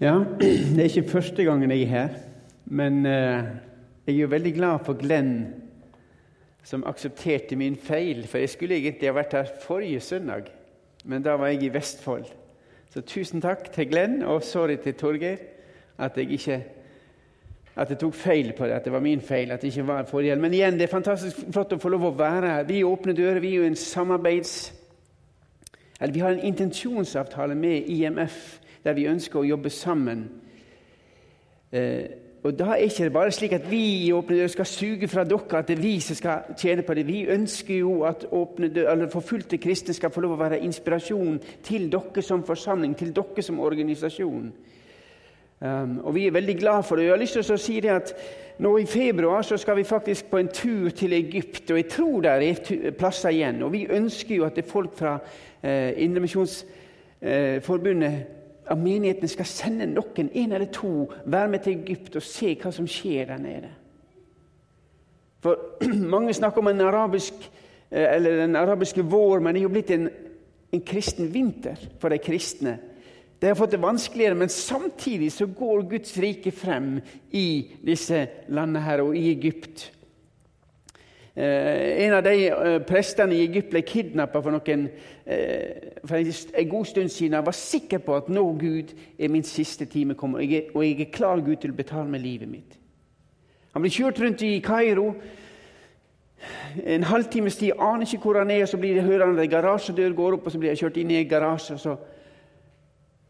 Ja, det er ikke første gangen jeg er her, men eh, jeg er jo veldig glad for Glenn som aksepterte min feil. For jeg skulle egentlig ha vært her forrige søndag, men da var jeg i Vestfold. Så tusen takk til Glenn, og sorry til Torgeir at jeg ikke at jeg tok feil på det, at det var min feil. at det ikke var forrige. Men igjen, det er fantastisk flott å få lov å være her. Vi åpner dører. Vi er jo en samarbeids... Eller vi har en intensjonsavtale med IMF der vi ønsker å jobbe sammen. Eh, og Da er ikke det bare slik at vi i Åpne dører skal suge fra dere, at det er vi som skal tjene på det. Vi ønsker jo at åpne dører, eller forfulgte kristne skal få lov å være inspirasjon til dere som forsamling, til dere som organisasjon. Um, og Vi er veldig glad for det. Jeg har lyst til å si det at nå I februar så skal vi faktisk på en tur til Egypt, og jeg tror det er plasser igjen. Og Vi ønsker jo at det er folk fra eh, Indremisjonsforbundet eh, av menighetene skal sende noen, en eller to, være med til Egypt og se hva som skjer der nede. For Mange snakker om eh, den arabiske vår, men det er jo blitt en, en kristen vinter for de kristne. De har fått det vanskeligere, men samtidig så går Guds rike frem i disse landene her, og i Egypt. Eh, en av de eh, prestene i Egypt ble kidnappa for, eh, for en god stund siden. Han var sikker på at nå, Gud, er min siste time kommet, og jeg, er klar Gud til å betale med livet mitt. Han blir kjørt rundt i Kairo. En halvtimes tid, aner ikke hvor han er, så blir det, hører han en garasjedør går opp, og så blir han kjørt inn i en garasje. så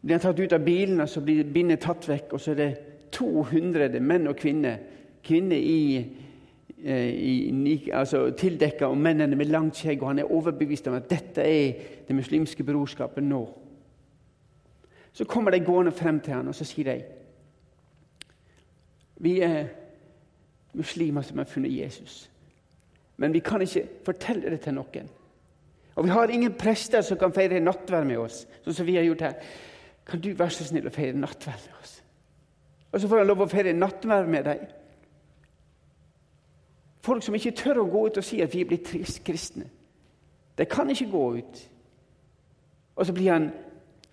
blir han tatt ut av bilen, og så blir bindet tatt vekk. Og så er det 200 menn og kvinner, kvinner i i, altså, tildekka og mennene med langt skjegg, og han er overbevist om at dette er det muslimske brorskapet nå. Så kommer de gående frem til han, og så sier de Vi er muslimer som har funnet Jesus, men vi kan ikke fortelle det til noen. Og vi har ingen prester som kan feire nattverd med oss, sånn som vi har gjort her. Kan du være så snill å feire nattverd med oss? Og så får han lov å feire nattverd med dem. Folk som ikke tør å gå ut og si at vi er blitt kristne. De kan ikke gå ut. Og så blir han,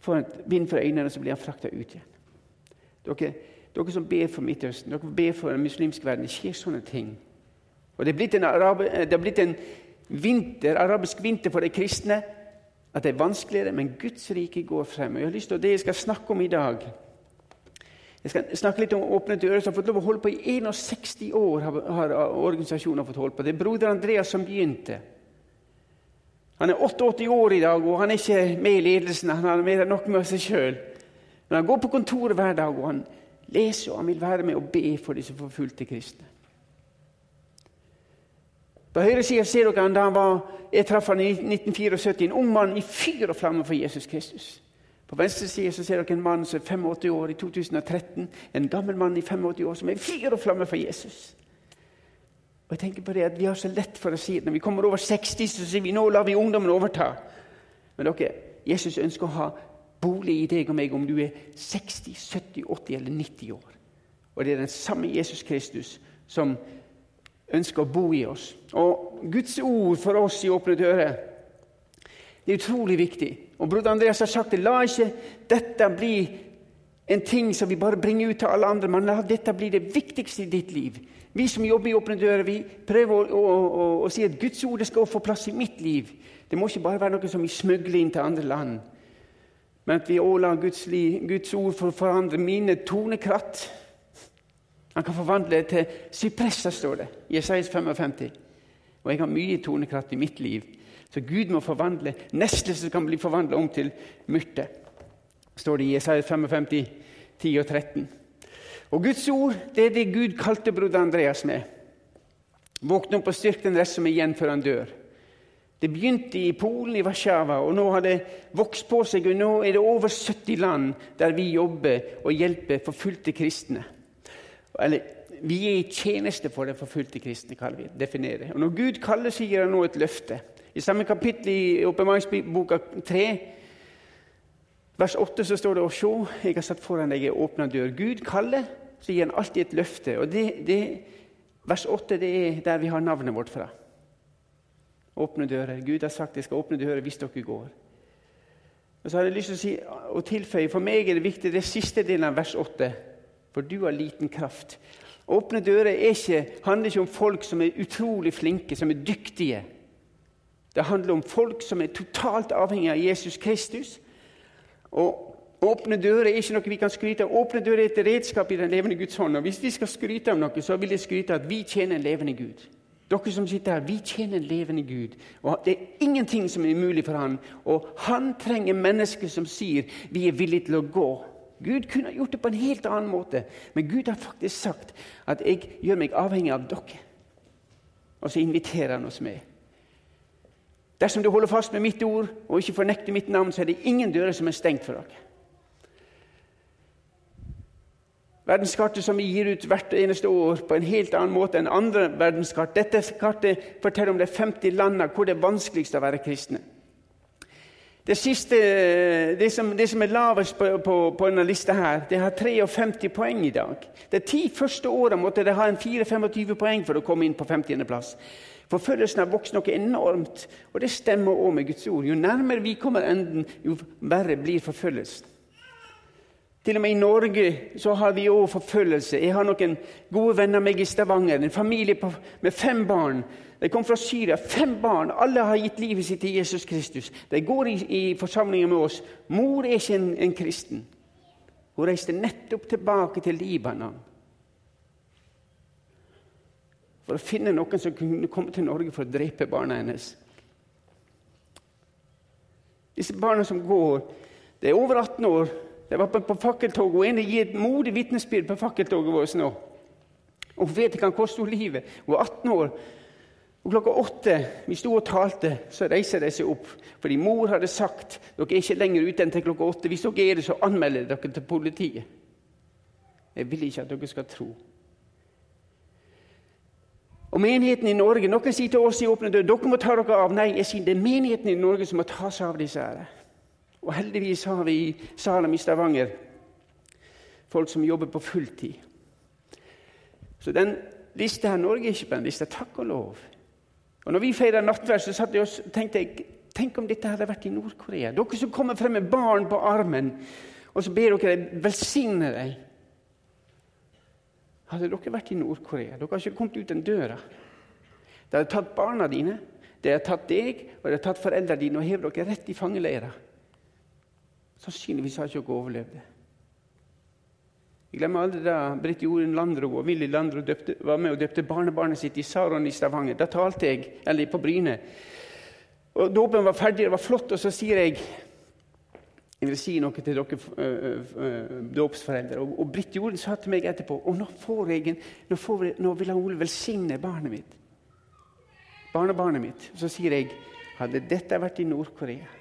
får han vind for øynene, og så blir han frakta ut igjen. Dere, dere, som ber for Midtøsten, dere ber for den muslimske verden, det skjer sånne ting. Og Det er blitt en, arabe, det er blitt en vinter, arabisk vinter for de kristne. At det er vanskeligere, men Guds rike går frem. Og jeg har lyst til Det jeg skal snakke om i dag, jeg skal snakke litt om Åpne dører, som har fått lov å holde på i 61 år. har, har organisasjonen fått holde på. Det er broder Andreas som begynte. Han er 88 år i dag, og han er ikke med i ledelsen. Han har mer enn nok med seg sjøl. Men han går på kontoret hver dag, og han leser og han vil være med og be for disse forfulgte kristne. På høyre side ser dere han da han var, jeg traff han i 1974, en ung mann i fyr og flamme for Jesus Kristus. På venstre side så ser dere en mann som er 85 år i 2013. En gammel mann i 85 år som er fyr og flamme for Jesus. Og jeg tenker på det at Vi har så lett for å si at når vi kommer over 60, så sier vi nå lar vi ungdommen overta. Men dere, Jesus ønsker å ha bolig i deg og meg om du er 60, 70, 80 eller 90 år. Og det er den samme Jesus Kristus som ønsker å bo i oss. Og Guds ord for oss i Åpne dører det er utrolig viktig. Og Broder Andreas har sagt det. La ikke dette bli en ting som vi bare bringer ut til alle andre, men la dette bli det viktigste i ditt liv. Vi som jobber i Åpne dører, vi prøver å, å, å, å si at Guds ord skal få plass i mitt liv. Det må ikke bare være noe som vi smugler inn til andre land, men at vi òg lar Guds, Guds, ord for å forandre mine tonekratt. Han kan forvandle det til sypresser, står det i Jesajas 55. Og jeg har mye tonekratt i mitt liv. Så Gud må forvandle nesle som kan bli forvandla om til myrte, står det i Jesaja 55, 10 og 13. Og Guds ord det er det Gud kalte broder Andreas med. Våkne opp og styrk den rest som er igjen før han dør. Det begynte i Polen, i Warszawa, og nå har det vokst på seg. og Nå er det over 70 land der vi jobber og hjelper forfulgte kristne. Eller vi er i tjeneste for de forfulgte kristne, kaller vi det. Og Når Gud kaller, så gir han nå et løfte. I samme kapittel i Åpenbaringsboka 3, vers 8, så står det å se, jeg har satt foran deg ei åpna dør. Gud kaller, så gir han alltid et løfte. Og det, det, Vers 8 det er der vi har navnet vårt fra. Åpne dører. Gud har sagt jeg skal åpne dører hvis dere går. Og så har jeg lyst til å, si, å tilføye For meg er det viktig det siste delen av vers 8. For du har liten kraft. Åpne dører ikke, handler ikke om folk som er utrolig flinke, som er dyktige. Det handler om folk som er totalt avhengig av Jesus Kristus. Og Åpne dører er ikke noe vi kan skryte av. Åpne dører er et redskap i den levende Guds hånd. Og Hvis vi skal skryte av noe, så vil jeg skryte av at vi tjener en levende Gud. Dere som sitter her, vi tjener en levende Gud. Og Det er ingenting som er umulig for han. Og han trenger mennesker som sier vi er villige til å gå. Gud kunne gjort det på en helt annen måte, men Gud har faktisk sagt at 'jeg gjør meg avhengig av dere'. Og så inviterer han oss med. Dersom du holder fast med mitt ord og ikke fornekter mitt navn, så er det ingen dører som er stengt for dere. Verdenskartet som vi gir ut hvert eneste år på en helt annen måte enn andre verdenskart. Dette kartet forteller om de 50 landene hvor det er vanskeligst å være kristne. Det siste, det som, det som er lavest på, på, på, denne lista, her, det har 53 poeng i dag. De ti første åra måtte de ha en 4-25 poeng for å komme inn på 50.-plass. Forfølgelsen har vokst noe enormt, og det stemmer òg med Guds ord. Jo nærmere vi kommer enden, jo verre blir forfølgelsen. Til og med i Norge så har vi òg forfølgelse. Jeg har noen gode venner meg i Stavanger. En familie på, med fem barn. De kom fra Syria. Fem barn. Alle har gitt livet sitt til Jesus Kristus. De går i, i forsamlinger med oss. Mor er ikke en, en kristen. Hun reiste nettopp tilbake til Libanon for å finne noen som kunne komme til Norge for å drepe barna hennes. Disse barna som går, de er over 18 år. De var på, på fakkeltog, og en gir et modig vitnesbyrd på fakkeltoget vårt nå. Og Hun vet ikke hva koster livet. Hun er 18 år. Og Klokka åtte vi sto og talte, så reiser de seg opp. Fordi mor hadde sagt dere er ikke lenger ute enn til klokka åtte. Hvis dere er det, så anmelder dere til politiet. Jeg vil ikke at dere skal tro. Og menigheten i Norge, Noen sier til oss i Åpne død dere må ta dere av. Nei, jeg sier det er menigheten i Norge som må ta seg av disse her. Og heldigvis har vi i Salem i Stavanger folk som jobber på fulltid. Så den lista her Norge er ikke på den lista. Takk og lov. Og når vi feira nattverd, så jeg og tenkte jeg, Tenk om dette hadde vært i Nord-Korea. Dere som kommer frem med barn på armen, og så ber dere velsigne dem. Hadde dere vært i Nord-Korea Dere har ikke kommet ut den døra. De hadde tatt barna dine, de hadde tatt deg og de hadde tatt foreldrene dine og hevet dere rett i fangeleira. Sannsynligvis har ikke dere overlevd det. Jeg glemmer aldri da Britt Jorunn Landro og Willy Landro døpte, var med og døpte barnebarnet sitt i Saron i Stavanger. Da talte jeg, eller på Bryne. Og Dåpen var ferdig, det var flott, og så sier jeg jeg vil si noe til dere uh, dåpsforeldre. Og, og Britt Jorunn sa til meg etterpå og nå, får jeg en, nå, får nå vil han Ole velsigne barnet mitt. Barnebarnet mitt. Så sier jeg hadde dette vært i Nord-Korea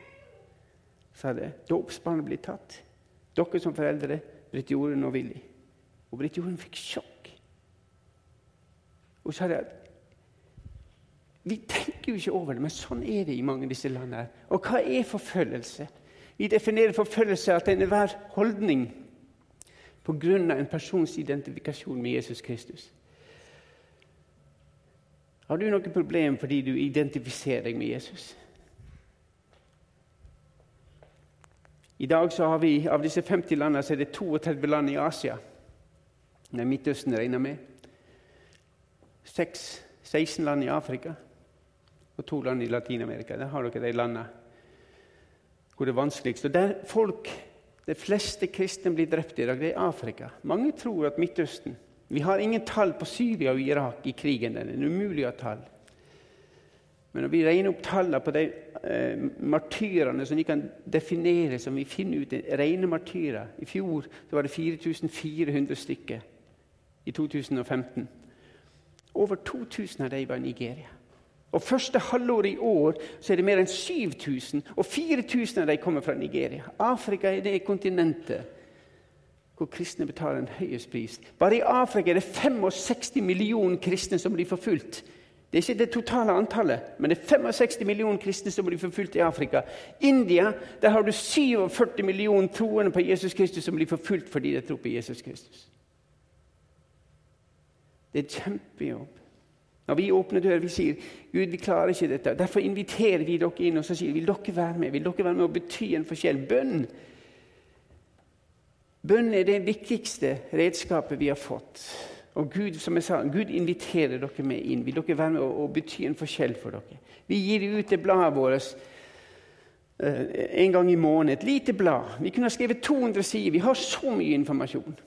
så hadde dåpsbarnet blitt tatt. Dere som foreldre, Britt Jorunn og Willy. Og Britt Jorunn fikk sjokk. Hun sa det at Vi tenker jo ikke over det, men sånn er det i mange av disse landene. Og hva er forfølgelse? Vi definerer forfølgelse at det er enhver holdning pga. en persons identifikasjon med Jesus Kristus. Har du noe problem fordi du identifiserer deg med Jesus? I dag så har vi, Av disse 50 landene så er det 32 land i Asia. Nei, Midtøsten regner med. 6, 16 land i Afrika og to land i Latin-Amerika. Der har dere de landene hvor det er vanskeligst. Og der folk, De fleste kristne blir drept i dag, det er Afrika. Mange tror at Midtøsten Vi har ingen tall på Syria og Irak i krigen. Det er umulig å ha tall. Men når vi regner opp tallene på de eh, martyrene som vi kan definere som vi finner ut rene martyrer I fjor var det 4400 stykker. I 2015. Over 2000 av dem var i Nigeria. Og Første halvår i år så er det mer enn 7000, og 4000 av dem kommer fra Nigeria. Afrika er det kontinentet hvor kristne betaler en høyest pris. Bare i Afrika er det 65 millioner kristne som blir forfulgt. Det er ikke det totale antallet, men det er 65 millioner kristne som blir forfulgt i Afrika. India der har du 47 millioner troende på Jesus Kristus som blir forfulgt fordi de tror på Jesus Kristus. Det er kjempejobb. Når vi åpner døren, vi sier Gud, vi klarer ikke dette. Derfor inviterer vi dere inn og så sier vil dere være med Vil dere være med og bety en forskjell. Bønn Bønn er det viktigste redskapet vi har fått. Og Gud som jeg sa, Gud inviterer dere med inn. Vil dere være med og, og bety en forskjell for dere? Vi gir ut det bladet vårt uh, en gang i måneden. Et lite blad. Vi kunne ha skrevet 200 sider. Vi har så mye informasjon.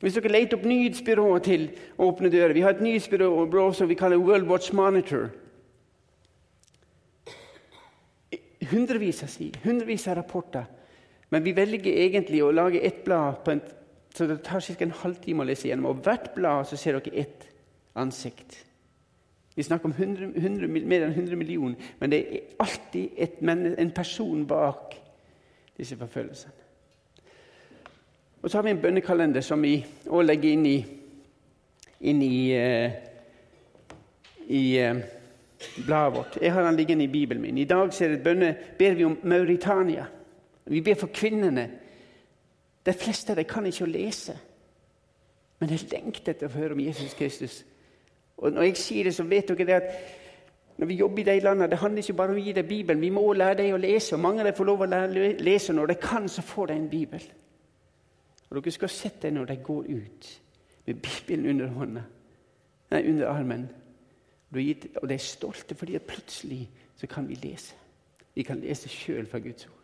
Hvis dere leter opp nyhetsbyrået til Åpne dører Vi har et nyhetsbyrå som vi kaller World Watch Monitor. Hundrevis av si, hundrevis av rapporter. Men vi velger egentlig å lage ett blad en, så det tar ca. en halvtime å lese gjennom. Og hvert blad så ser dere ett ansikt. Vi snakker om 100, 100, mer enn 100 millioner, men det er alltid et, en person bak disse forfølgelsene. Og så har vi en bønnekalender som vi òg legger inn i, inn i, uh, i uh, bladet vårt. Jeg har den liggende i Bibelen min. I dag bønne, ber vi om Mauritania. Vi ber for kvinnene. De fleste av dem kan ikke lese, men jeg lengter etter å høre om Jesus Kristus. Og Når jeg sier det, så vet dere det at når vi jobber i de landene, det handler ikke bare om å gi dem Bibelen. Vi må lære dem å lese. og Mange av dem får lov å lese. Når de kan, så får de en bibel. Og dere skal sette dem når de går ut med Bibelen under hånda, nei, under armen. Og de er stolte fordi at plutselig så kan vi lese. Vi kan lese sjøl fra Guds ord.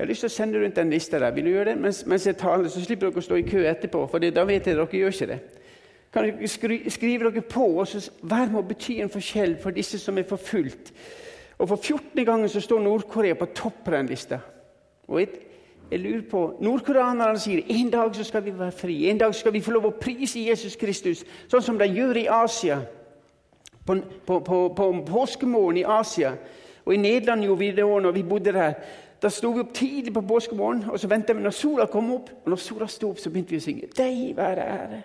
Jeg har lyst til å sende rundt den lista der. Vil du gjøre det mens, mens jeg taler? Så slipper dere å stå i kø etterpå, for da vet jeg at dere gjør ikke det. Kan dere skrive dere på og så vær med å bety en forskjell for disse som er forfulgt. Og For 14. gangen så står Nord-Korea på topp på den lista. Og et jeg lurer på, Nordkoreanerne sier en dag så skal vi være fri. En dag skal vi få lov å prise Jesus Kristus, sånn som de gjør i Asia. På, på, på, på påskemorgen i Asia. Og I Nederland gjorde vi når vi bodde der. Da sto vi opp tidlig på påskemorgen, og så venta vi når sola kom opp. Og når sola sto opp, så begynte vi å synge 'Deg være ære'.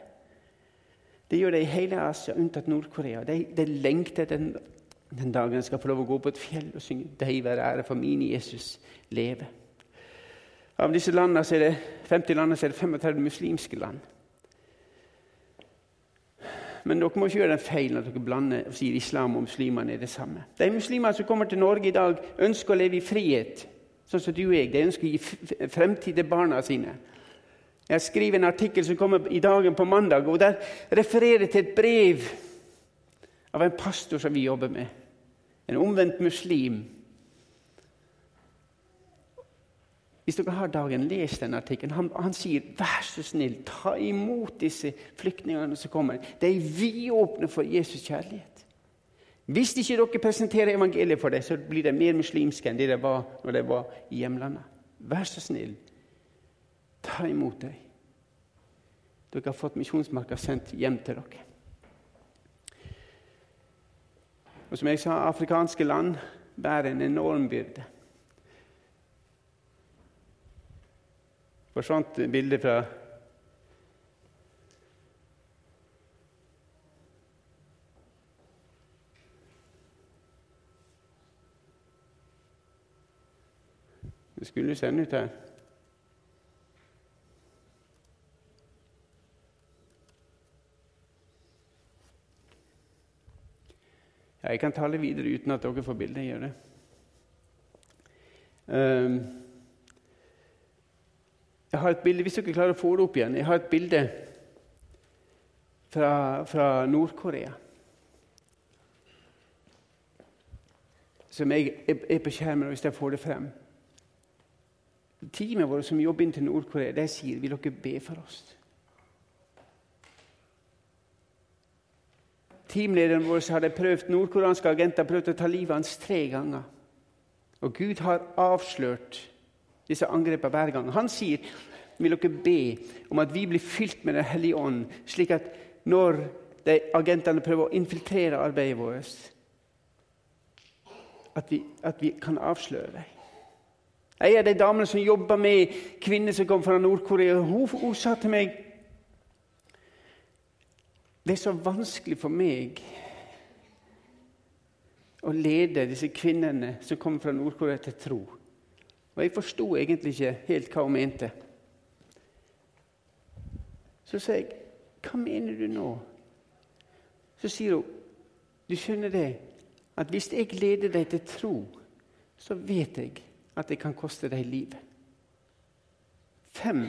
Det gjør de i hele Asia, unntatt Nord-Korea. De, de, lengter den, den dagen de skal få lov å gå på et fjell og synge 'Deg være ære, for min Jesus leve'. Av disse landene er det 50 landene, er det 35 muslimske land. Men dere må ikke gjøre den feilen at dere blander og sier islam og muslimene er det samme. De muslimene som kommer til Norge i dag, ønsker å leve i frihet, sånn som du og jeg. De ønsker å gi fremtid til barna sine. Jeg skriver en artikkel som kommer i dagen på mandag, og der refererer til et brev av en pastor som vi jobber med. En omvendt muslim Hvis dere har dagen, les den artikkelen. Han, han, sier 'vær så snill, ta imot disse flyktningene som kommer'. De er vidåpne for Jesus kjærlighet. Hvis ikke dere presenterer evangeliet for dem, så blir de mer muslimske enn det de var når de var i hjemlandet. Vær så snill, ta imot dem. Dere har fått misjonsmarka sendt hjem til dere. Og som jeg sa, afrikanske land bærer en enorm byrde. Forsvant bildet fra Det skulle sende ut her. Jeg kan tale videre uten at dere får bildet. Gjør det. Um, jeg har et bilde, Hvis dere klarer å få det opp igjen Jeg har et bilde fra, fra Nord-Korea. Som jeg, er på skjermen hvis jeg får det frem. Teamet vårt som jobber inn til Nord-Korea, de sier vil dere be for oss. Teamlederen vår hadde prøvd, nordkoreanske agenter prøvd å ta livet hans tre ganger. Og Gud har avslørt disse angrepene hver gang. Han sier vil dere be om at vi blir fylt med Den hellige ånd, slik at når de agentene prøver å infiltrere arbeidet vårt, at vi, at vi kan avsløre dem. En av de damene som jobber med kvinner som kom fra Nord-Korea, hun, hun sa til meg Det er så vanskelig for meg å lede disse kvinnene som kommer fra Nord-Korea, til tro. Og jeg forsto egentlig ikke helt hva hun mente. Så sa jeg, 'Hva mener du nå?' Så sier hun, Du skjønner det, at hvis jeg leder deg til tro, så vet jeg at det kan koste deg livet. Fem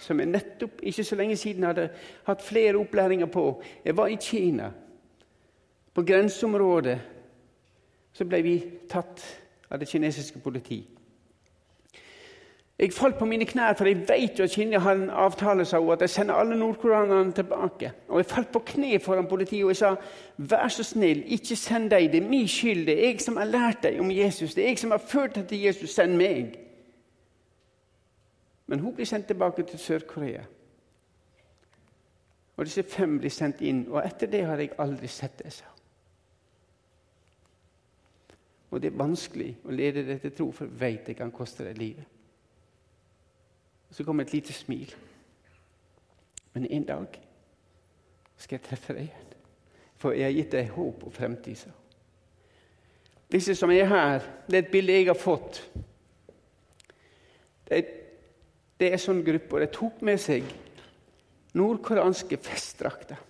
som jeg nettopp ikke så lenge siden hadde hatt flere opplæringer på. Jeg var i Kina. På grenseområdet så ble vi tatt av det kinesiske politi. Jeg falt på mine knær, for jeg vet jo at Kina har en avtale sa hun, at jeg sender alle nordkoreanerne tilbake. Og Jeg falt på kne foran politiet og jeg sa vær så snill, ikke send dem. Det er min skyld. Det er jeg som har lært deg om Jesus. Det er jeg som har ført deg til Jesus. Send meg. Men hun blir sendt tilbake til Sør-Korea. Og disse fem blir sendt inn. Og etter det har jeg aldri sett det, sa Og det er vanskelig å lede deg til tro, for jeg vet det kan koste deg livet. Og så kommer et lite smil. Men en dag skal jeg treffe deg igjen. For jeg har gitt deg håp og fremtid. Disse som er her, det er et bilde jeg har fått. Det er, det er en sånn gruppe, og de tok med seg nordkoreanske festdrakter.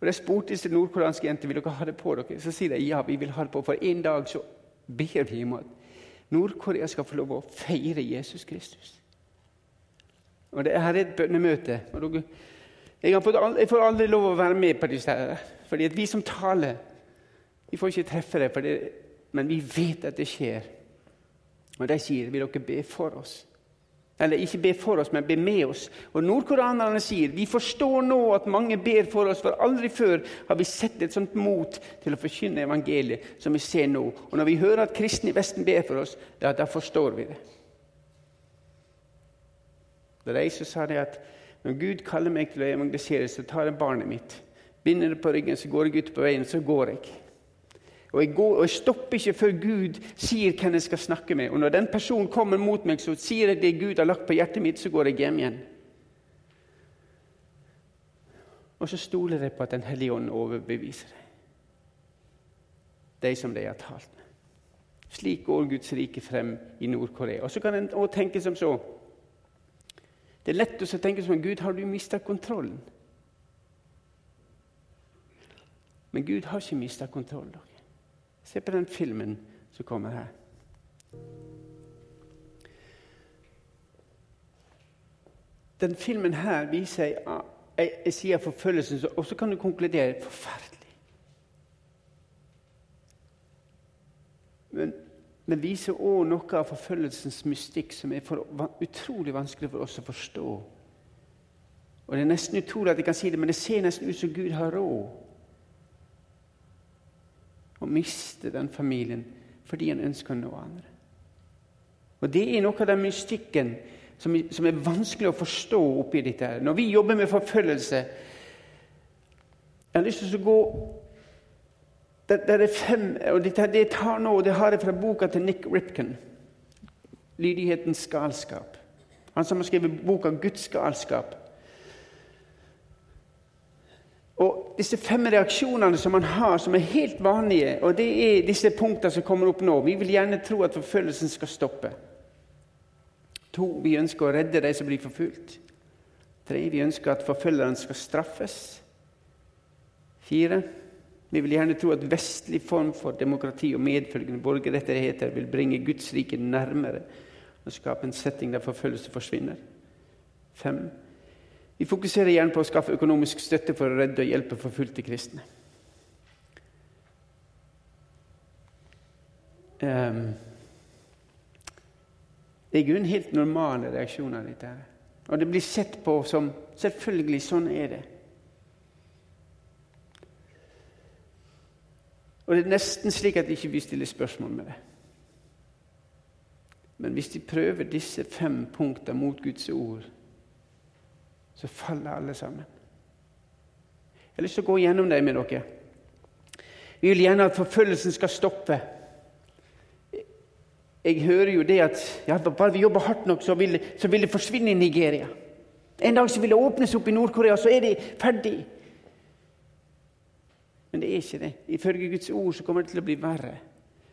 Og De spurte disse nordkoreanske jentene vil dere ha det på dere. Så sier de ja, vi vil ha det på, for en dag så ber vi om at Nord-Korea skal få lov å feire Jesus Kristus. Og det her er et bønnemøte. Jeg, fått, jeg, får aldri lov å være med på disse her, fordi vi som taler, vi får ikke treffe det, det, men vi vet at det skjer. Og de sier vil dere be for oss. Eller ikke be for oss, men be med oss. Og Nordkoreanerne sier vi forstår nå at mange ber for oss, for aldri før har vi sett et sånt mot til å forkynne evangeliet som vi ser nå. Og når vi hører at kristne i Vesten ber for oss, ja, da forstår vi det. Er ei sa de at når Gud kaller meg til å evangelisere, så tar jeg barnet mitt, binder det på ryggen, så går jeg ut på veien, så går jeg. Og jeg, går, og jeg, stopper ikke før Gud sier hvem jeg skal snakke med. Og når den personen kommer mot meg, så sier jeg det Gud har lagt på hjertet mitt, så går jeg hjem igjen. Og så stoler jeg på at Den hellige ånd overbeviser deg. De som de har talt med. Slik går Guds rike frem i Nord-Korea. Og så kan en òg tenke som så det er lett å tenke som Gud, har du mista kontrollen? Men Gud har ikke mista kontrollen. Se på den filmen som kommer her. Den filmen her viser ei side av forfølgelsen, og så kan du konkludere forferdelig. Men men viser òg noe av forfølgelsens mystikk som er for, utrolig vanskelig for oss å forstå. Og Det er nesten utrolig at jeg kan si det, men det ser nesten ut som Gud har råd å miste den familien fordi han ønsker å nå andre. Og Det er noe av den mystikken som, som er vanskelig å forstå oppi dette. her. Når vi jobber med forfølgelse Jeg har lyst til å gå det, det, er fem, og det, det tar nå, det har jeg fra boka til Nick Ripken. 'Lydighetens galskap'. Han som har skrevet boka 'Guds galskap'. Og Disse fem reaksjonene som han har, som er helt vanlige, og det er disse punktene som kommer opp nå. Vi vil gjerne tro at forfølgelsen skal stoppe. To, vi ønsker å redde de som blir forfulgt. Tre, vi ønsker at forfølgeren skal straffes. Fire, vi vil gjerne tro at vestlig form for demokrati og medfølgende borgerrettigheter vil bringe Guds rike nærmere og skape en setting der forfølgelse forsvinner. Fem. Vi fokuserer gjerne på å skaffe økonomisk støtte for å redde og hjelpe forfulgte kristne. Um, det er i grunnen helt normale reaksjoner. Dette. Og det blir sett på som Selvfølgelig, sånn er det. Og det er nesten slik at ikke vi stiller spørsmål med det. Men hvis de prøver disse fem punktene mot Guds ord, så faller alle sammen. Jeg har lyst til å gå gjennom dem med dere. Vi vil gjerne at forfølgelsen skal stoppe. Jeg hører jo det at ja, bare vi jobber hardt nok, så vil, så vil det forsvinne i Nigeria. En dag så vil det åpnes opp i Nord-Korea, så er de ferdig. Men det er ikke det. Ifølge Guds ord så kommer det til å bli verre.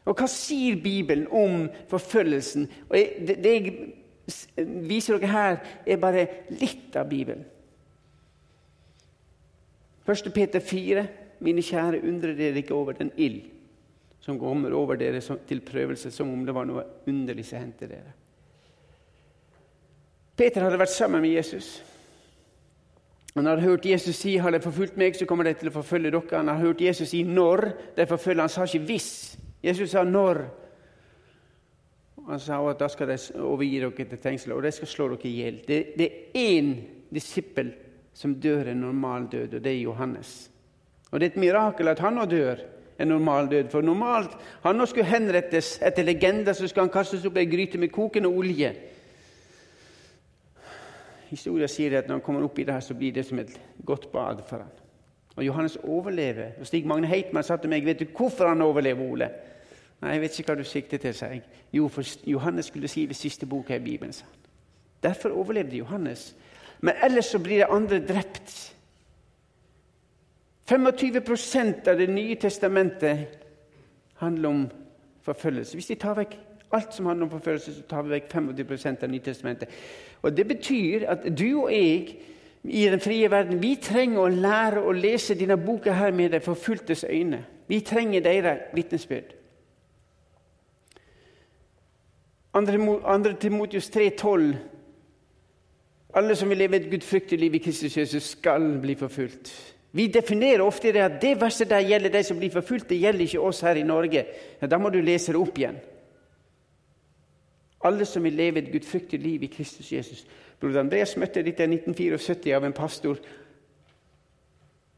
Og hva sier Bibelen om forfølgelsen? Og det, det jeg viser dere her, er bare litt av Bibelen. 1. Peter 4, mine kjære, undrer dere ikke over den ild som kommer over dere til prøvelse, som om det var noe underlig som hendte dere. Peter hadde vært sammen med Jesus. Han hadde hørt Jesus si har de forfulgt meg, så kommer de til å forfølge dere. Han har hørt Jesus si når de forfølger. Han sa ikke hvis. Jesus sa når. Han sa at da skal de overgi dere til fengsel, og de skal slå dere i hjel. Det, det, er én disippel som dør en normal død, og det er Johannes. Og Det er et mirakel at han nå dør en normal død. For normalt han nå skulle henrettes etter legender, så skulle han kastes opp i ei gryte med kokende olje. Historia sier at når han kommer opp i det her, så blir det som et godt bad for han. Og Johannes overlever. Og Stig Magne Heitmann sa til meg vet du hvorfor han overlever, Ole. Nei, Jeg vet ikke hva du sikter til, sa jeg. Jo, for Johannes skulle skrive siste boka i Bibelen. sa han. Derfor overlevde Johannes. Men ellers så blir det andre drept. 25% av Det nye testamentet handler om forfølgelse. Hvis de tar vekk alt som handler om forfølgelse, så tar vi vekk 25 av Nytestamentet. Og Det betyr at du og jeg i den frie verden vi trenger å lære å lese denne boka her med de forfulgtes øyne. Vi trenger deres vitnesbyrd. Andre Timotius 3,12.: Alle som vil leve et gudfryktig liv i Kristus Jesus, skal bli forfulgt. Vi definerer ofte det at det verset der gjelder de som blir forfulgt. Det gjelder ikke oss her i Norge. Ja, da må du lese det opp igjen. Alle som vil leve et gudfryktig liv i Kristus Jesus. Bror Andreas møtte dette i 1974 av en pastor.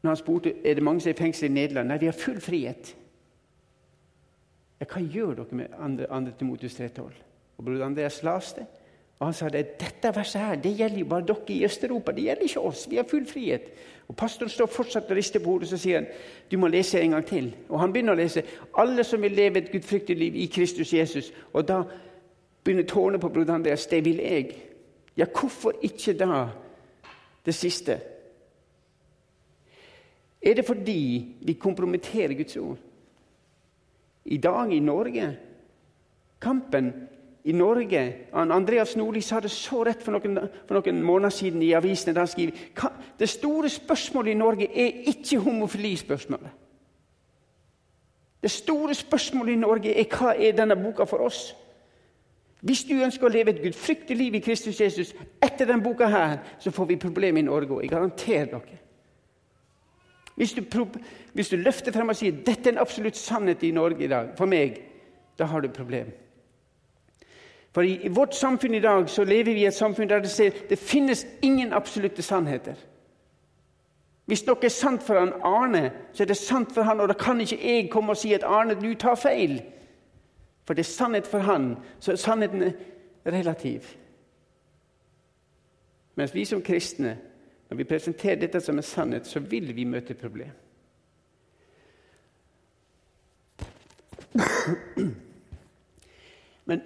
Når han spurte er det mange som er i fengsel i Nederland. Nei, vi har full frihet. Hva gjør dere med 2. Timotus 3,12? Og bror Andreas leste. Og Han sa det, dette verset her, det gjelder jo bare dere i Øst-Europa. Det gjelder ikke oss. Vi har full frihet. Og Pastoren står fortsatt og rister på hodet og sier han, du må lese en gang til. Og Han begynner å lese alle som vil leve et gudfryktig liv i Kristus Jesus. Og da begynner tårene på broder Andreas. Det vil jeg. Ja, hvorfor ikke da det siste? Er det fordi vi kompromitterer Guds ord? I dag i Norge kampen i Norge. Andreas Nordli sa det så rett for noen, for noen måneder siden i avisene. da han skriver, Det store spørsmålet i Norge er ikke homofilispørsmålet. Det store spørsmålet i Norge er hva er denne boka for oss? Hvis du ønsker å leve et gudfryktig liv i Kristus Jesus etter denne boka, her, så får vi problemer i Norge òg. Jeg garanterer dere. Hvis du, hvis du løfter frem og sier dette er en absolutt sannhet i Norge i dag, for meg, da har du problem. For i, i vårt samfunn i dag så lever vi i et samfunn der det ser det finnes ingen absolutte sannheter. Hvis noe er sant for han Arne, så er det sant for han, og da kan ikke jeg komme og si at Arne, du tar feil. For det er sannhet for han, så er sannheten relativ. Mens vi som kristne, når vi presenterer dette som en sannhet, så vil vi møte problem. Men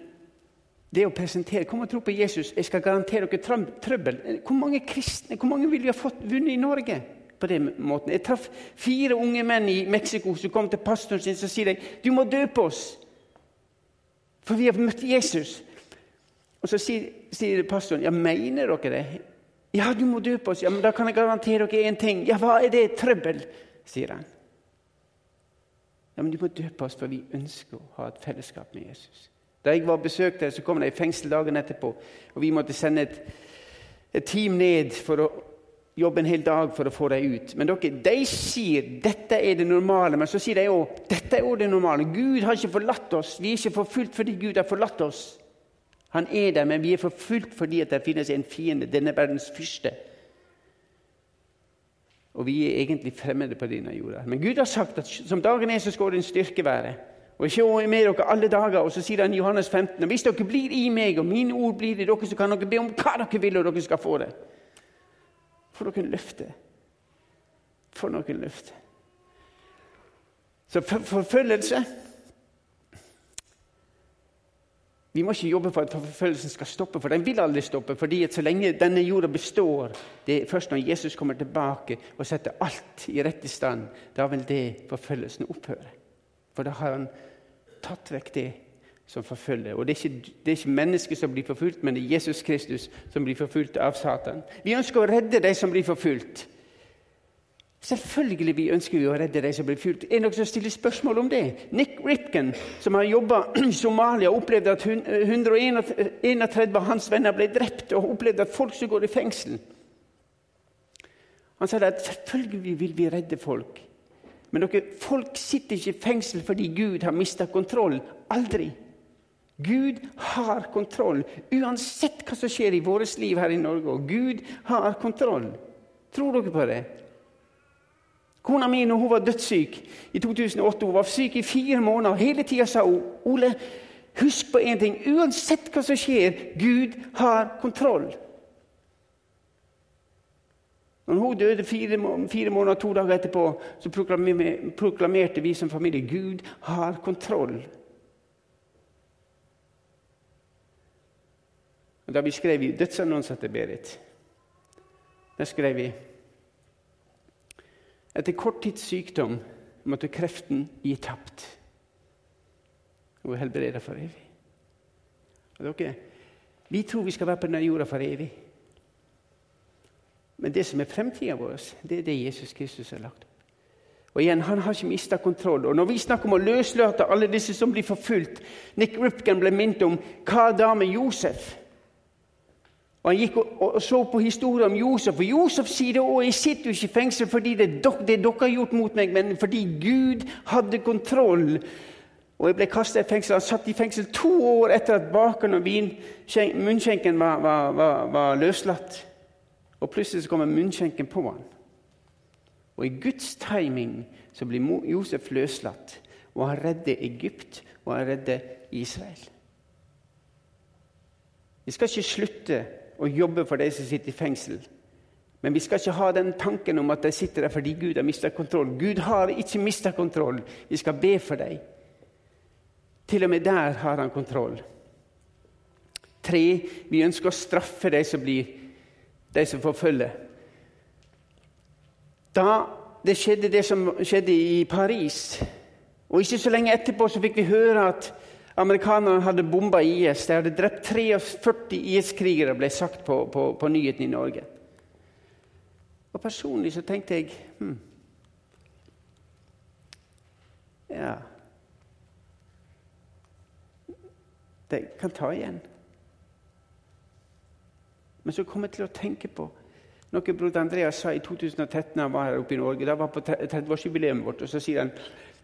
det å presentere Kom og tro på Jesus. Jeg skal garantere dere trøbbel. Hvor mange kristne hvor mange vil vi ha fått vunnet i Norge på den måten? Jeg traff fire unge menn i Mexico som kom til pastoren sin og sier de, du må døpe oss. For vi har møtt Jesus. Og så sier, sier pastoren ja, mener dere det? Ja, du må døpe oss. Ja, men Da kan jeg garantere dere én ting. Ja, hva er det? Trøbbel, sier han. Ja, men du må døpe oss, for vi ønsker å ha et fellesskap med Jesus. Da jeg var besøkt der, så kom de i fengsel dagen etterpå. og Vi måtte sende et, et team ned for å jobbe en hel dag for å få dem ut. Men dere, de sier dette er det normale, men så sier de òg dette er også det normale. Gud har ikke forlatt oss. Vi er ikke forfulgt fordi Gud har forlatt oss. Han er der, men vi er forfulgt fordi det finnes en fiende, denne verdens fyrste. Og vi er egentlig fremmede på denne jorda. Men Gud har sagt at som dagen er, så skal din styrke være. Og ikke med dere alle dager. Og så sier han i Johannes 15.: Hvis dere blir i meg, og mine ord blir i dere, så kan dere be om hva dere vil, og dere skal få det. For noen løfter. For noen løfter. Så forfølgelse Vi må ikke jobbe for at forfølgelsen skal stoppe, for den vil aldri stoppe. fordi at Så lenge denne jorda består, det er først når Jesus kommer tilbake og setter alt i rette stand, da vil det forfølgelsen opphøre. For da har han tatt vekk det som forfølger. Og det er, ikke, det er ikke mennesket som blir forfulgt, men det er Jesus Kristus som blir forfulgt av Satan. Vi ønsker å redde de som blir forfulgt. Selvfølgelig vi ønsker vi å redde de som blir fulgt. Er det noen som stiller spørsmål om det? Nick Ripken, som har jobba i Somalia, opplevde at 131 av hans venner ble drept, og opplevde at folk som går i fengsel. Han sa at selvfølgelig vil vi redde folk. Men dere, folk sitter ikke i fengsel fordi Gud har mista kontroll. Aldri. Gud har kontroll, uansett hva som skjer i vårt liv her i Norge. Og Gud har kontroll. Tror dere på det? Kona mi når hun var dødssyk i 2008, hun var syk i fire måneder. Hele tida sa hun Ole, husk på én ting. Uansett hva som skjer, Gud har kontroll. Når hun døde fire, fire måneder to dager etterpå, så proklamerte vi som familie Gud har kontroll. Da vi skrev dødsannonsen til Berit, der skrev vi etter kort tids sykdom måtte kreften gi tapt. Hun er helbredet for evig. Og dere, vi tror vi skal være på denne jorda for evig. Men det som er fremtida vår, det er det Jesus Kristus har lagt. Og igjen, Han har ikke mista kontroll. Og Når vi snakker om å løslate alle disse som blir forfulgt Nick Ripken ble minnet om hva da med Josef? Og Han gikk og, så på historien om Josef. Og Josef sier det òg. Jeg sitter jo ikke i fengsel fordi det, dok, det dere har gjort mot meg, men fordi Gud hadde kontroll. Og jeg ble kasta i fengsel. Han satt i fengsel to år etter at bakeren og munnskjenken var, var, var, var, løslatt. Og plutselig så kommer munnskjenken på han. Og i Guds timing så blir Josef løslatt. Og han redder Egypt, og han redder Israel. Vi skal ikke slutte og jobbe for de som sitter i fengsel. Men vi skal ikke ha den tanken om at de sitter der fordi Gud har mista kontroll. Gud har ikke mista kontroll. Vi skal be for dem. Til og med der har han kontroll. Tre, vi ønsker å straffe de som blir de som forfølger. Da det skjedde det som skjedde i Paris, og ikke så lenge etterpå så fikk vi høre at Amerikanerne hadde bomba IS. De hadde drept 43 IS-krigere, ble sagt på, på, på nyheten i Norge. Og Personlig så tenkte jeg hm, Ja Det kan ta igjen. Men så kom jeg til å tenke på noe broder Andreas sa i 2013 han var her oppe i Norge. Da var på 30-årsjubileet vårt. og Så sier han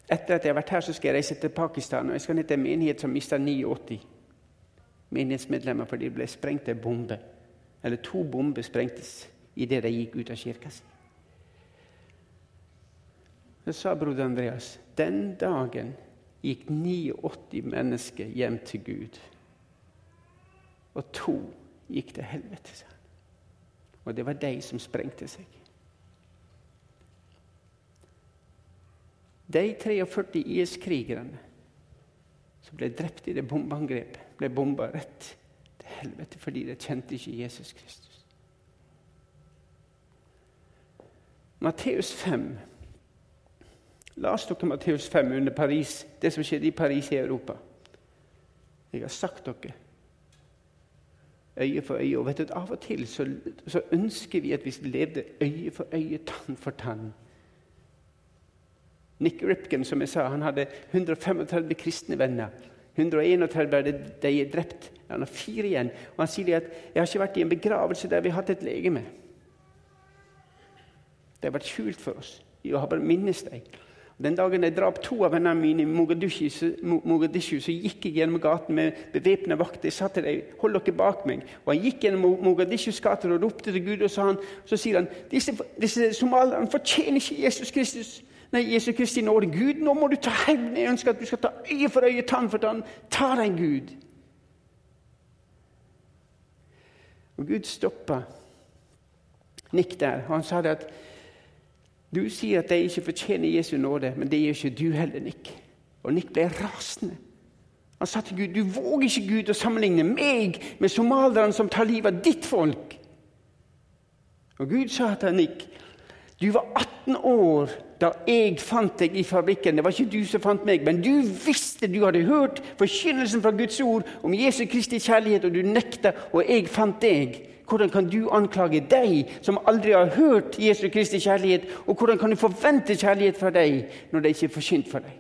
etter at jeg har vært her, så skal jeg reise til Pakistan. og Jeg skal ned til en menighet som mista 89 menighetsmedlemmer fordi det ble sprengt en bombe. Eller to bomber sprengtes idet de gikk ut av kirka si. Så sa broder Andreas den dagen gikk 89 mennesker hjem til Gud. Og to gikk til helvete. Og det var de som sprengte seg. De 43 IS-krigerne som ble drept i det bombeangrepet, ble bomba rett til helvete fordi de kjente ikke Jesus Kristus. Matteus 5. La oss dere Matteus 5 under Paris, det som skjedde i Paris i Europa. Jeg har sagt dere øye for øye. Og vet du, Av og til så, så ønsker vi at vi levde øye for øye, tann for tann. Nick Ripken som jeg sa, han hadde 135 kristne venner. 131 ble de drept. Han har fire igjen. Og Han sier at 'jeg har ikke vært i en begravelse der vi har hatt et legeme'. Det har vært skjult for oss. Vi har bare minnes dem. Den dagen jeg drap to av vennene mine i Mogadishu, Mogadishu, så gikk jeg gjennom gaten med bevæpna vakter. Jeg sa til dem 'hold dere bak meg'. Og Han gikk gjennom Mogadishus gater og ropte til Gud. og han, Så sier han disse, disse somalierne fortjener ikke Jesus Kristus. Nei, Jesu Kristi nåde. Gud, nå må du ta hevn. Jeg ønsker at du skal ta øye for øye, tann for tann. Ta deg, Gud. Og Gud stoppa Nick der. Han sa det at du sier at de ikke fortjener Jesu nåde, men det gjør ikke du heller, Nick. Og Nick ble rasende. Han sa til Gud, du våger ikke Gud å sammenligne meg med somalierne som tar livet av ditt folk. Og Gud sa til Nick, du var 18 år da jeg fant deg i fabrikken. Det var ikke du som fant meg, men du visste, du hadde hørt forkynnelsen fra Guds ord om Jesu Kristi kjærlighet, og du nekta, og jeg fant deg. Hvordan kan du anklage deg, som aldri har hørt Jesu Kristi kjærlighet? Og hvordan kan du forvente kjærlighet fra deg når det ikke er forsynt for deg?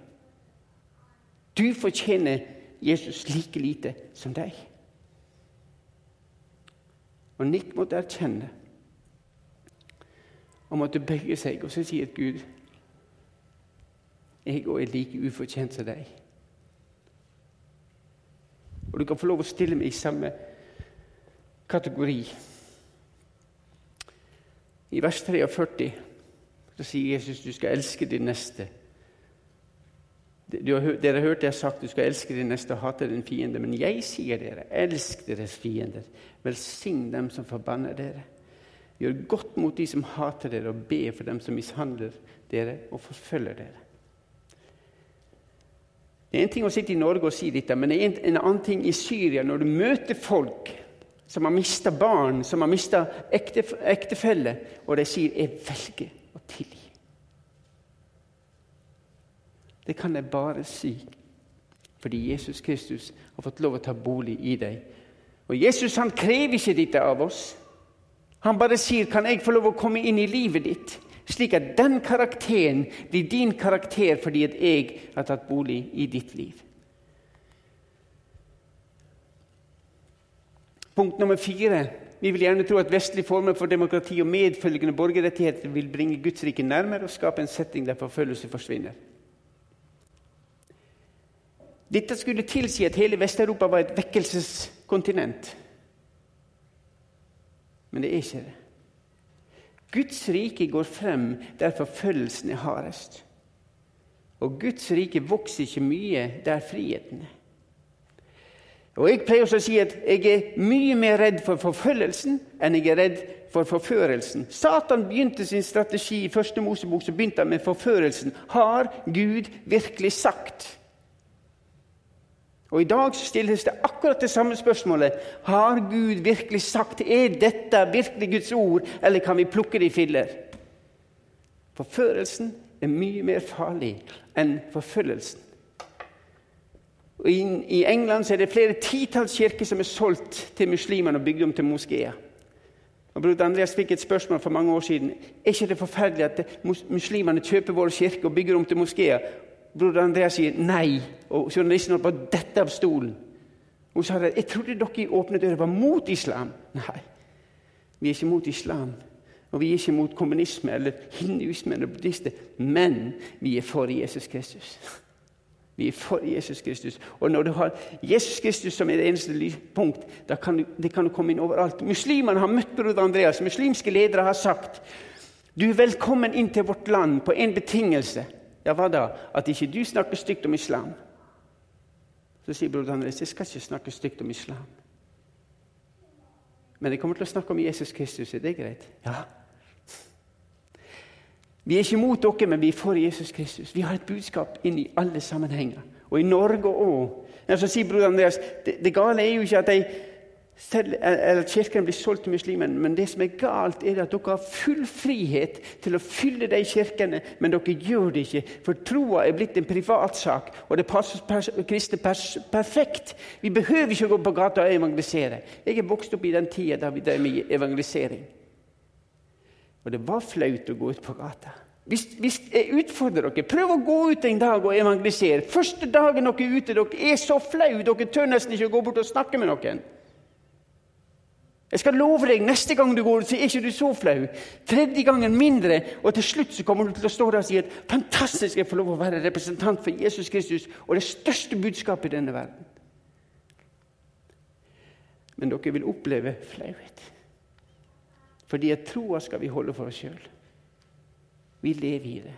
Du fortjener Jesus like lite som deg. Og Nick måtte erkjenne og måtte bøye seg og så sier Gud jeg òg er like ufortjent som deg. Og du kan få lov å stille meg i samme kategori. I vers 43 så sier Jesus du skal elske din neste. Dere har hørt jeg har sagt, du skal elske din neste og hate din fiende. Men jeg sier dere, elsk deres fiender. Velsign dem som forbanner dere. Gjør godt mot de som hater dere, og be for dem som mishandler dere og forfølger dere. Det er en ting å sitte i Norge og si dette, men det er en, annen ting i Syria. Når du møter folk som har mista barn, som har mista ektefelle, og de sier 'jeg velger å tilgi'. Det kan jeg bare si fordi Jesus Kristus har fått lov å ta bolig i deg. Og Jesus han krever ikke dette av oss. Han bare sier 'Kan jeg få lov å komme inn i livet ditt?' Slik at den karakteren blir din karakter fordi at jeg har tatt bolig i ditt liv. Punkt nummer fire. Vi vil gjerne tro at vestlige former for demokrati og medfølgende borgerrettigheter vil bringe Guds rike nærmere og skape en setting der forfølgelse forsvinner. Dette skulle tilsi at hele Vest-Europa var et vekkelseskontinent. Men det er ikke det. Guds rike går frem der forfølgelsen er hardest. Og Guds rike vokser ikke mye der friheten er. Og Jeg pleier også å si at jeg er mye mer redd for forfølgelsen enn jeg er redd for forførelsen. Satan begynte sin strategi i første Mosebok så begynte han med forførelsen. Har Gud virkelig sagt? Og I dag stilles det akkurat det samme spørsmålet. Har Gud virkelig sagt Er dette virkelig Guds ord, eller kan vi plukke det i filler? Forførelsen er mye mer farlig enn forfølgelsen. Og I England er det flere titalls kirker som er solgt til muslimene og bygd om til moskeer. Og Bror Andreas fikk et spørsmål for mange år siden. Er ikke det forferdelig at muslimene kjøper vår kirke og bygger om til moskeer? Broder Andreas sier nei, og journalisten holdt på å dette av stolen. Hun sa at jeg trodde dere i åpne dører var mot islam. Nei, vi er ikke mot islam. Og vi er ikke mot kommunisme eller hinduisme eller buddhister. Men vi er for Jesus Kristus. Vi er for Jesus Kristus. Og når du har Jesus Kristus som er det eneste punkt, da kan du, det kan du komme inn overalt. Muslimene har møtt broder Andreas. Muslimske ledere har sagt du er velkommen inn til vårt land på en betingelse. Ja, hva da? At ikke du snakker stygt om islam? Så sier broder Andres jeg skal ikke snakke stygt om islam. Men jeg kommer til å snakke om Jesus Kristus. Er det greit? Ja. Vi er ikke mot dere, men vi er for Jesus Kristus. Vi har et budskap inn i alle sammenhenger. Og i Norge òg. Så sier broder Andreas det, det gale er jo ikke at de selv, eller kirkene blir solgt til muslimene. Men det som er galt, er at dere har full frihet til å fylle de kirkene, men dere gjør det ikke. For troa er blitt en privatsak, og det passer pers kristne pers perfekt. Vi behøver ikke gå på gata og evangelisere. Jeg er vokst opp i den tida da vi drev med evangelisering. Og det var flaut å gå ut på gata. Hvis, hvis jeg utfordrer dere, prøv å gå ut en dag og evangelisere. Første dagen dere er ute, dere er så flau, dere tør nesten ikke å gå bort og snakke med noen. Jeg skal love deg, neste gang du går så er ikke du så flau. Tredje gangen mindre, og til slutt så kommer du til å stå der og si at fantastisk jeg får lov å være representant for Jesus Kristus og det største budskapet i denne verden. Men dere vil oppleve flauhet. Fordi at troa skal vi holde for oss sjøl. Vi lever i det.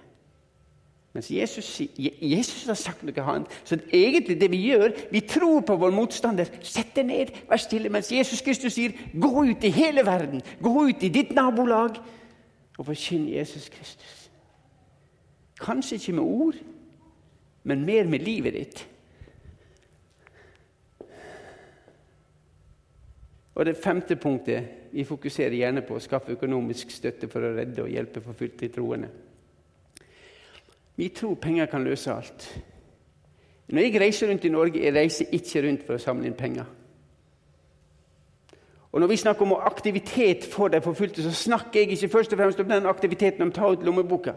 Mens Jesus, Jesus, har sagt noe annet. Så egentlig det vi gjør, vi tror på vår motstander. Sett deg ned, vær stille. Mens Jesus Kristus sier, gå ut i hele verden. Gå ut i ditt nabolag og forkynn Jesus Kristus. Kanskje ikke med ord, men mer med livet ditt. Og det femte punktet vi fokuserer gjerne på å skaffe økonomisk støtte for å redde og hjelpe forfulgte troende. Vi tror penger kan løse alt. Når jeg reiser rundt i Norge, jeg reiser ikke rundt for å samle inn penger. Og Når vi snakker om aktivitet for de forfulgte, så snakker jeg ikke først og fremst om den aktiviteten om å ta ut lommeboka.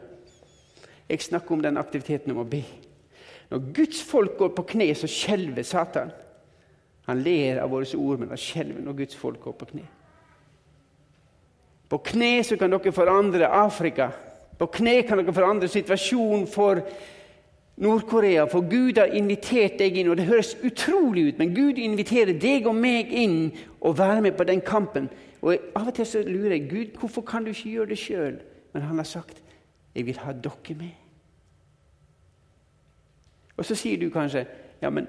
Jeg snakker om den aktiviteten om å be. Når Guds folk går på kne, så skjelver Satan. Han ler av våre ord, men han skjelver når Guds folk går på kne. På kne så kan dere forandre Afrika. På kne kan dere forandre situasjonen for Nord-Korea, for Gud har invitert deg inn. og Det høres utrolig ut, men Gud inviterer deg og meg inn og være med på den kampen. Og Av og til så lurer jeg Gud, hvorfor kan du ikke gjøre det sjøl? Men han har sagt, 'Jeg vil ha dere med'. Og så sier du kanskje, 'Ja, men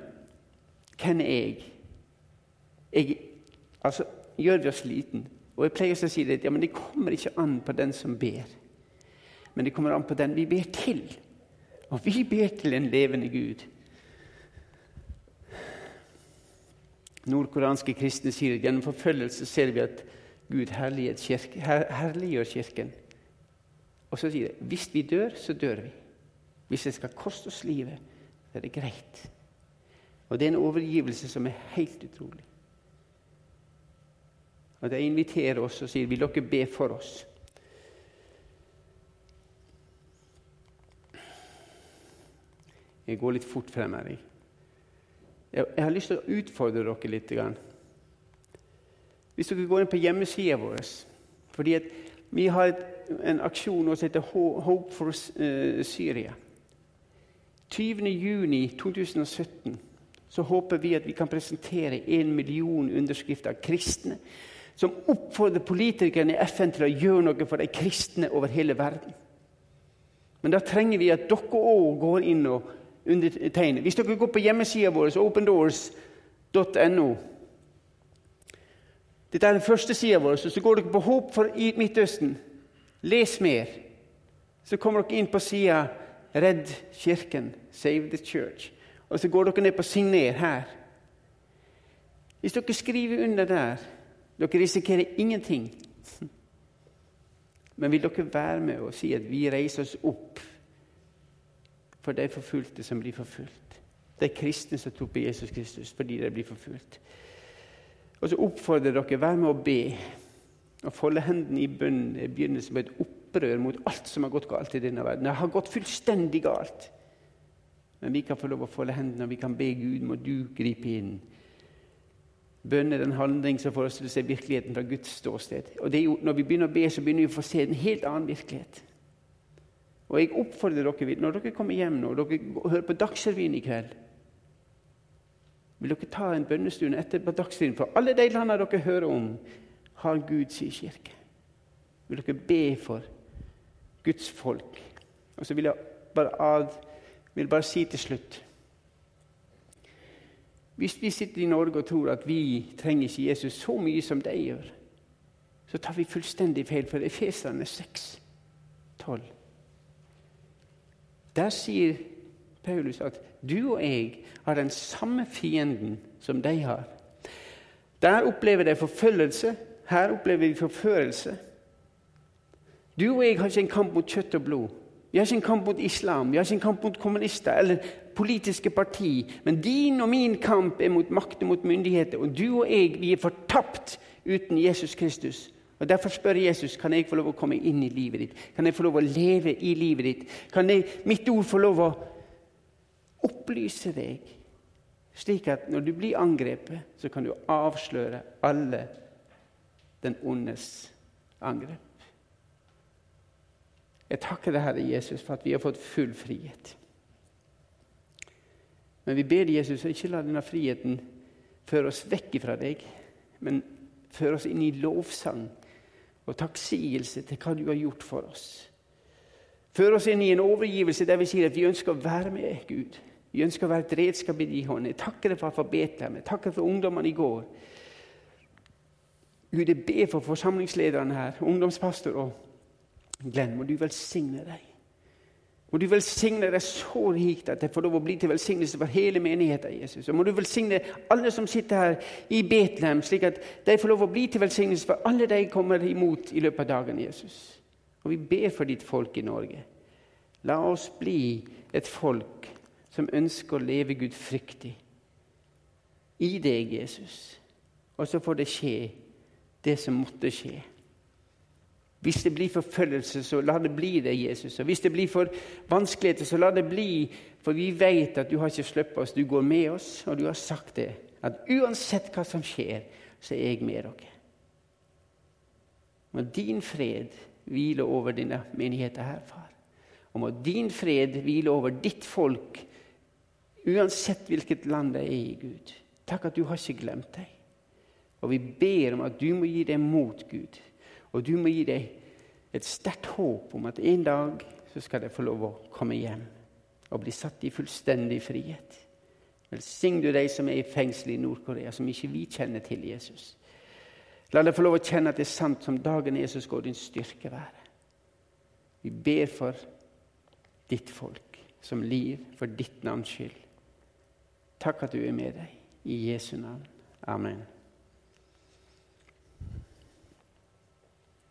hvem er jeg?' jeg altså, Gjør vi oss liten? Og jeg pleier å si det, ja, men det kommer ikke an på den som ber, men det kommer an på den vi ber til. Og vi ber til en levende Gud. Nordkoreanske kristne sier at gjennom forfølgelse ser vi at Gud herliggjør kirken. Her, kirken. Og så sier de hvis vi dør, så dør vi. Hvis det skal koste oss livet, så er det greit. Og det er en overgivelse som er helt utrolig. Og De inviterer oss og sier vil dere be for oss. Jeg går litt fort frem her. Jeg, jeg har lyst til å utfordre dere litt. Hvis dere går inn på hjemmesida vår fordi Vi har et, en aksjon som heter Hope for uh, Syria. 20.6.2017 så håper vi at vi kan presentere en million underskrifter av kristne som oppfordrer politikerne i FN til å gjøre noe for de kristne over hele verden. Men da trenger vi at dere òg går inn og undertegnet. Hvis dere går på hjemmesida vår, opendoors.no Dette er den første sida vår. Så går dere på Håp for Midtøsten. Les mer. Så kommer dere inn på sida Redd kirken. Save the church. Og så går dere ned på Signer her. Hvis dere skriver under der Dere risikerer ingenting. Men vil dere være med og si at vi reiser oss opp for de forfulgte som blir forfulgt. De kristne som tror på Jesus Kristus fordi de blir forfulgt. Og så oppfordrer dere vær med å be og folde hendene i bønn i begynnelsen på et opprør mot alt som har gått galt i denne verden. Det har gått fullstendig galt. Men vi kan få lov å folde hendene, og vi kan be Gud må du gripe inn. Bønn er den handling som får oss virkeligheten fra Guds ståsted. Og jo, Når vi begynner å be, så begynner vi å få se en helt annen virkelighet. Og jeg oppfordrer dere, når dere kommer hjem nå, og dere hører på Dagsrevyen i kveld Vil dere ta en bønnestund etter på Dagsrevyen? For alle de landene dere hører om, har Gud sin kirke. Vil dere be for Guds folk? Og så vil jeg bare, ad, vil bare si til slutt Hvis vi sitter i Norge og tror at vi trenger ikke Jesus så mye som de gjør, så tar vi fullstendig feil, for Efeserne 6, 12 der sier Paulus at du og jeg har den samme fienden som de har. Der opplever de forfølgelse, her opplever vi forførelse. Du og jeg har ikke en kamp mot kjøtt og blod. Vi har ikke en kamp mot islam, vi har ikke en kamp mot kommunister eller politiske parti. Men din og min kamp er mot makt og mot myndigheter. Og du og jeg vi er fortapt uten Jesus Kristus. Og Derfor spør Jesus kan jeg få lov å komme inn i livet ditt. Kan jeg få lov å leve i livet ditt? Kan jeg, mitt ord få lov å opplyse deg, slik at når du blir angrepet, så kan du avsløre alle den ondes angrep? Jeg takker deg, Herre Jesus, for at vi har fått full frihet. Men vi ber Jesus ikke la denne friheten føre oss vekk fra deg, men føre oss inn i lovsang og takksigelse til hva du har gjort for oss. Før oss inn i en overgivelse der vi sier at vi ønsker å være med Gud. Vi ønsker å være et redskap i din hånd. Jeg takker deg for alfabetet. Jeg takker for ungdommene i går. Gud, jeg ber for forsamlingslederne her, ungdomspastor og Glenn. Må du velsigne deg. Må du velsigne deg så rikt at jeg får lov å bli til velsignelse for hele menigheten. Jesus. Og må du velsigne alle som sitter her i Betlehem, slik at de får lov å bli til velsignelse for alle de kommer imot i løpet av dagen. Jesus. Og vi ber for ditt folk i Norge. La oss bli et folk som ønsker å leve Gud fryktig. I deg, Jesus. Og så får det skje det som måtte skje. Hvis det blir forfølgelse, så la det bli det, Jesus. Og hvis det blir for vanskeligheter, så la det bli. For vi vet at du har ikke sluppet oss. Du går med oss, og du har sagt det. At uansett hva som skjer, så er jeg med dere. Må din fred hvile over denne menigheten her, far. Og må din fred hvile over ditt folk, uansett hvilket land det er i, Gud. Takk at du har ikke glemt dem. Og vi ber om at du må gi dem mot, Gud. Og du må gi dem et sterkt håp om at en dag så skal de få lov å komme hjem og bli satt i fullstendig frihet. Velsign du de som er i fengsel i Nord-Korea, som ikke vi kjenner til Jesus. La dem få lov å kjenne at det er sant som dagen Jesus går din styrke være. Vi ber for ditt folk som liv, for ditt navns skyld. Takk at du er med deg. I Jesu navn. Amen.